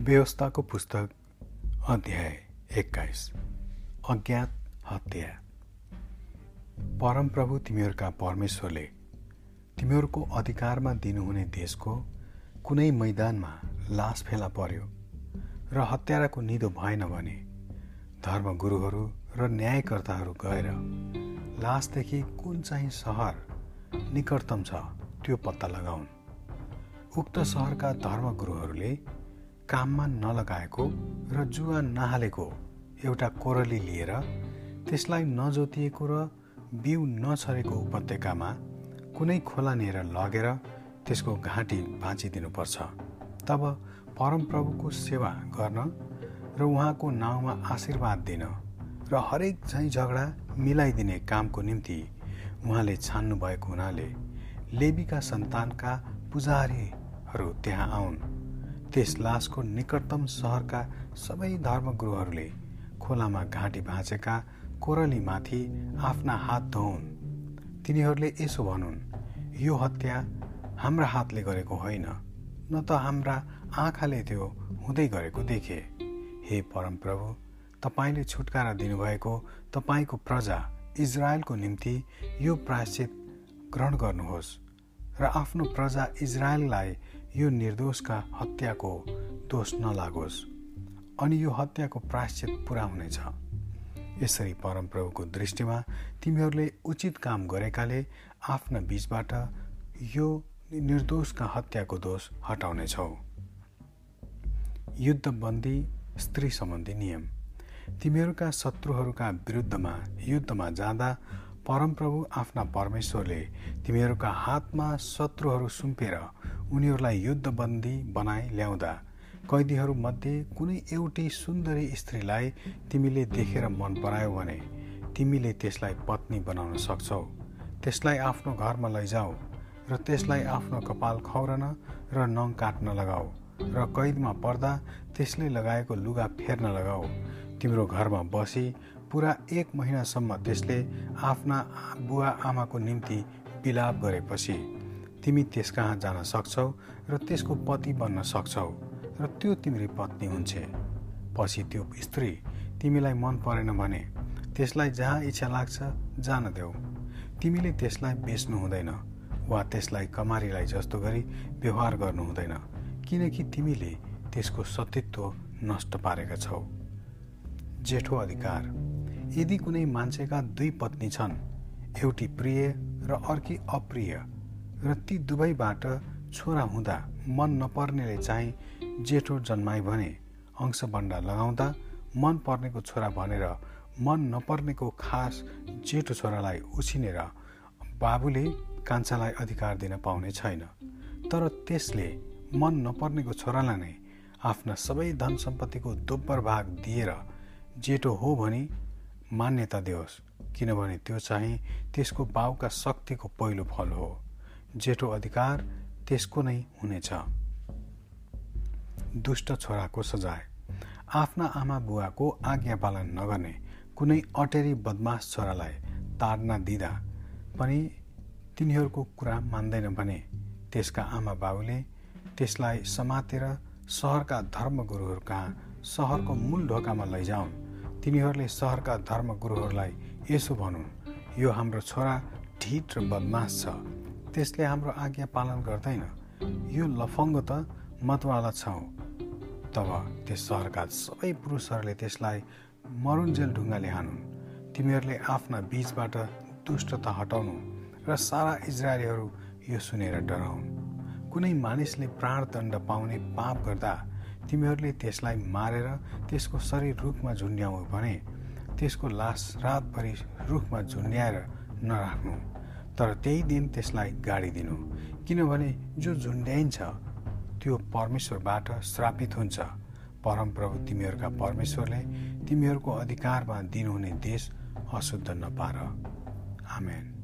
व्यवस्थाको पुस्तक अध्याय एक्काइस अज्ञात हत्या। परमप्रभु तिमीहरूका परमेश्वरले तिमीहरूको अधिकारमा दिनुहुने देशको कुनै मैदानमा लास फेला पर्यो र हत्याराको निदो भएन भने धर्मगुरुहरू र न्यायकर्ताहरू गएर लासदेखि कुन चाहिँ सहर निकटतम छ त्यो पत्ता लगाउन्। उक्त सहरका धर्मगुरुहरूले काममा नलगाएको र जुवा नहालेको एउटा कोरली लिएर त्यसलाई नजोतिएको र बिउ नछरेको उपत्यकामा कुनै खोलानिर लगेर त्यसको घाँटी भाँचिदिनुपर्छ। तब परमप्रभुको सेवा गर्न र उहाँको नाउँमा आशीर्वाद दिन र हरेक झैँ झगडा मिलाइदिने कामको निम्ति उहाँले छान्नु भएको हुनाले लेबीका सन्तानका पुजारीहरू त्यहाँ आउन्। त्यस लासको निकटतम सहरका सबै धर्मगुरुहरूले खोलामा घाँटी भाँचेका कोरलीमाथि आफ्ना हात धोउन्। तिनीहरूले यसो भनुन् यो हत्या हाम्रा हातले गरेको होइन न त हाम्रा आँखाले त्यो हुँदै गरेको देखे। हे परमप्रभु तपाईँले छुटकारा दिनुभएको तपाईँको प्रजा इजरायलको निम्ति यो प्रायश्चित ग्रहण गर्नुहोस्। र आफ्नो प्रजा इजरायललाई यो निर्दोषका हत्याको दोष नलागोस्। अनि यो हत्याको प्रायश्चित पुरा हुनेछ। यसरी परमप्रभुको दृष्टिमा तिमीहरूले उचित काम गरेकाले आफ्ना बीचबाट यो निर्दोषका हत्याको दोष हटाउनेछौ। युद्धबन्दी स्त्री सम्बन्धी नियम। तिमीहरूका शत्रुहरूका विरुद्धमा युद्धमा जाँदा परमप्रभु आफ्ना परमेश्वरले तिमीहरूका हातमा शत्रुहरू सुम्पेर उनीहरूलाई युद्धबन्दी बनाइ ल्याउँदा कैदीहरूमध्ये कुनै एउटी सुन्दरी स्त्रीलाई तिमीले देखेर मन परायो भने तिमीले त्यसलाई पत्नी बनाउन सक्छौ। त्यसलाई आफ्नो घरमा लैजाऊ र त्यसलाई आफ्नो कपाल खौरन र नङ काट्न लगाऊ र कैदमा पर्दा त्यसले लगाएको लुगा फेर्न लगाऊ। तिम्रो घरमा बसी पुरा एक महिनासम्म त्यसले आफ्ना बुवा आमाको निम्ति बिलाप गरेपछि तिमी त्यस कहाँ जान सक्छौ र त्यसको पति बन्न सक्छौ र त्यो तिम्रो पत्नी हुन्छ। पछि त्यो स्त्री तिमीलाई मन परेन भने त्यसलाई जहाँ इच्छा लाग्छ जान देऊ। तिमीले त्यसलाई बेच्नु हुँदैन वा त्यसलाई कमारीलाई जस्तो गरी व्यवहार गर्नु हुँदैन किनकि तिमीले त्यसको सतीत्व नष्ट पारेका छौ। जेठो अधिकार। यदि कुनै मान्छेका दुई पत्नी छन् एउटी प्रिय र अर्की अप्रिय र ती दुवैबाट छोरा हुँदा मन नपर्नेले चाहिँ जेठो जन्माए भने अंशबन्डा लगाउँदा मन पर्नेको छोरा भनेर मन नपर्नेको खास जेठो छोरालाई उछिनेर बाबुले कान्छालाई अधिकार दिन पाउने छैन। तर त्यसले मन नपर्नेको छोरालाई नै आफ्ना सबै धन सम्पत्तिको दोब्बर भाग दिएर जेठो हो भने मान्यता दियोस्। किनभने त्यो चाहिँ त्यसको बाउका शक्तिको पहिलो फल हो। जेठो अधिकार त्यसको नै हुनेछ। दुष्ट छोराको सजाय। आफ्ना आमा बुवाको आज्ञा पालन नगर्ने कुनै अटेरी बदमास छोरालाई ताड्न दिँदा पनि तिनीहरूको कुरा मान्दैन भने त्यसका आमा बाबुले त्यसलाई समातेर सहरका धर्मगुरुहरू कहाँ सहरको मूल ढोकामा लैजाउन्। तिनीहरूले सहरका धर्मगुरुहरूलाई यसो भनुन् यो हाम्रो छोरा ढिट र बदमास छ। त्यसले हाम्रो आज्ञा पालन गर्दैन। यो लफङ्ग त मतवाला छौँ तब त्यस सहरका सबै पुरुषहरूले त्यसलाई मरुन्जेल ढुङ्गाले हानुन् तिमीहरूले आफ्ना बीचबाट दुष्टता हटाउनु र सारा इजरायलीहरू यो सुनेर डराउन्। कुनै मानिसले प्राणदण्ड पाउने पाप गर्दा तिमीहरूले त्यसलाई मारेर त्यसको शरीर रुखमा झुन्ड्याउ भने त्यसको लास रातभरि रुखमा झुन्ड्याएर नराख्नु। तर त्यही दिन त्यसलाई गाडी दिनु। किनभने जो झुन्ड्याइन्छ त्यो परमेश्वरबाट श्रापित हुन्छ। परमप्रभु तिमीहरूका परमेश्वरले तिमीहरूको अधिकारमा दिनुहुने देश अशुद्ध नपार। आमेन।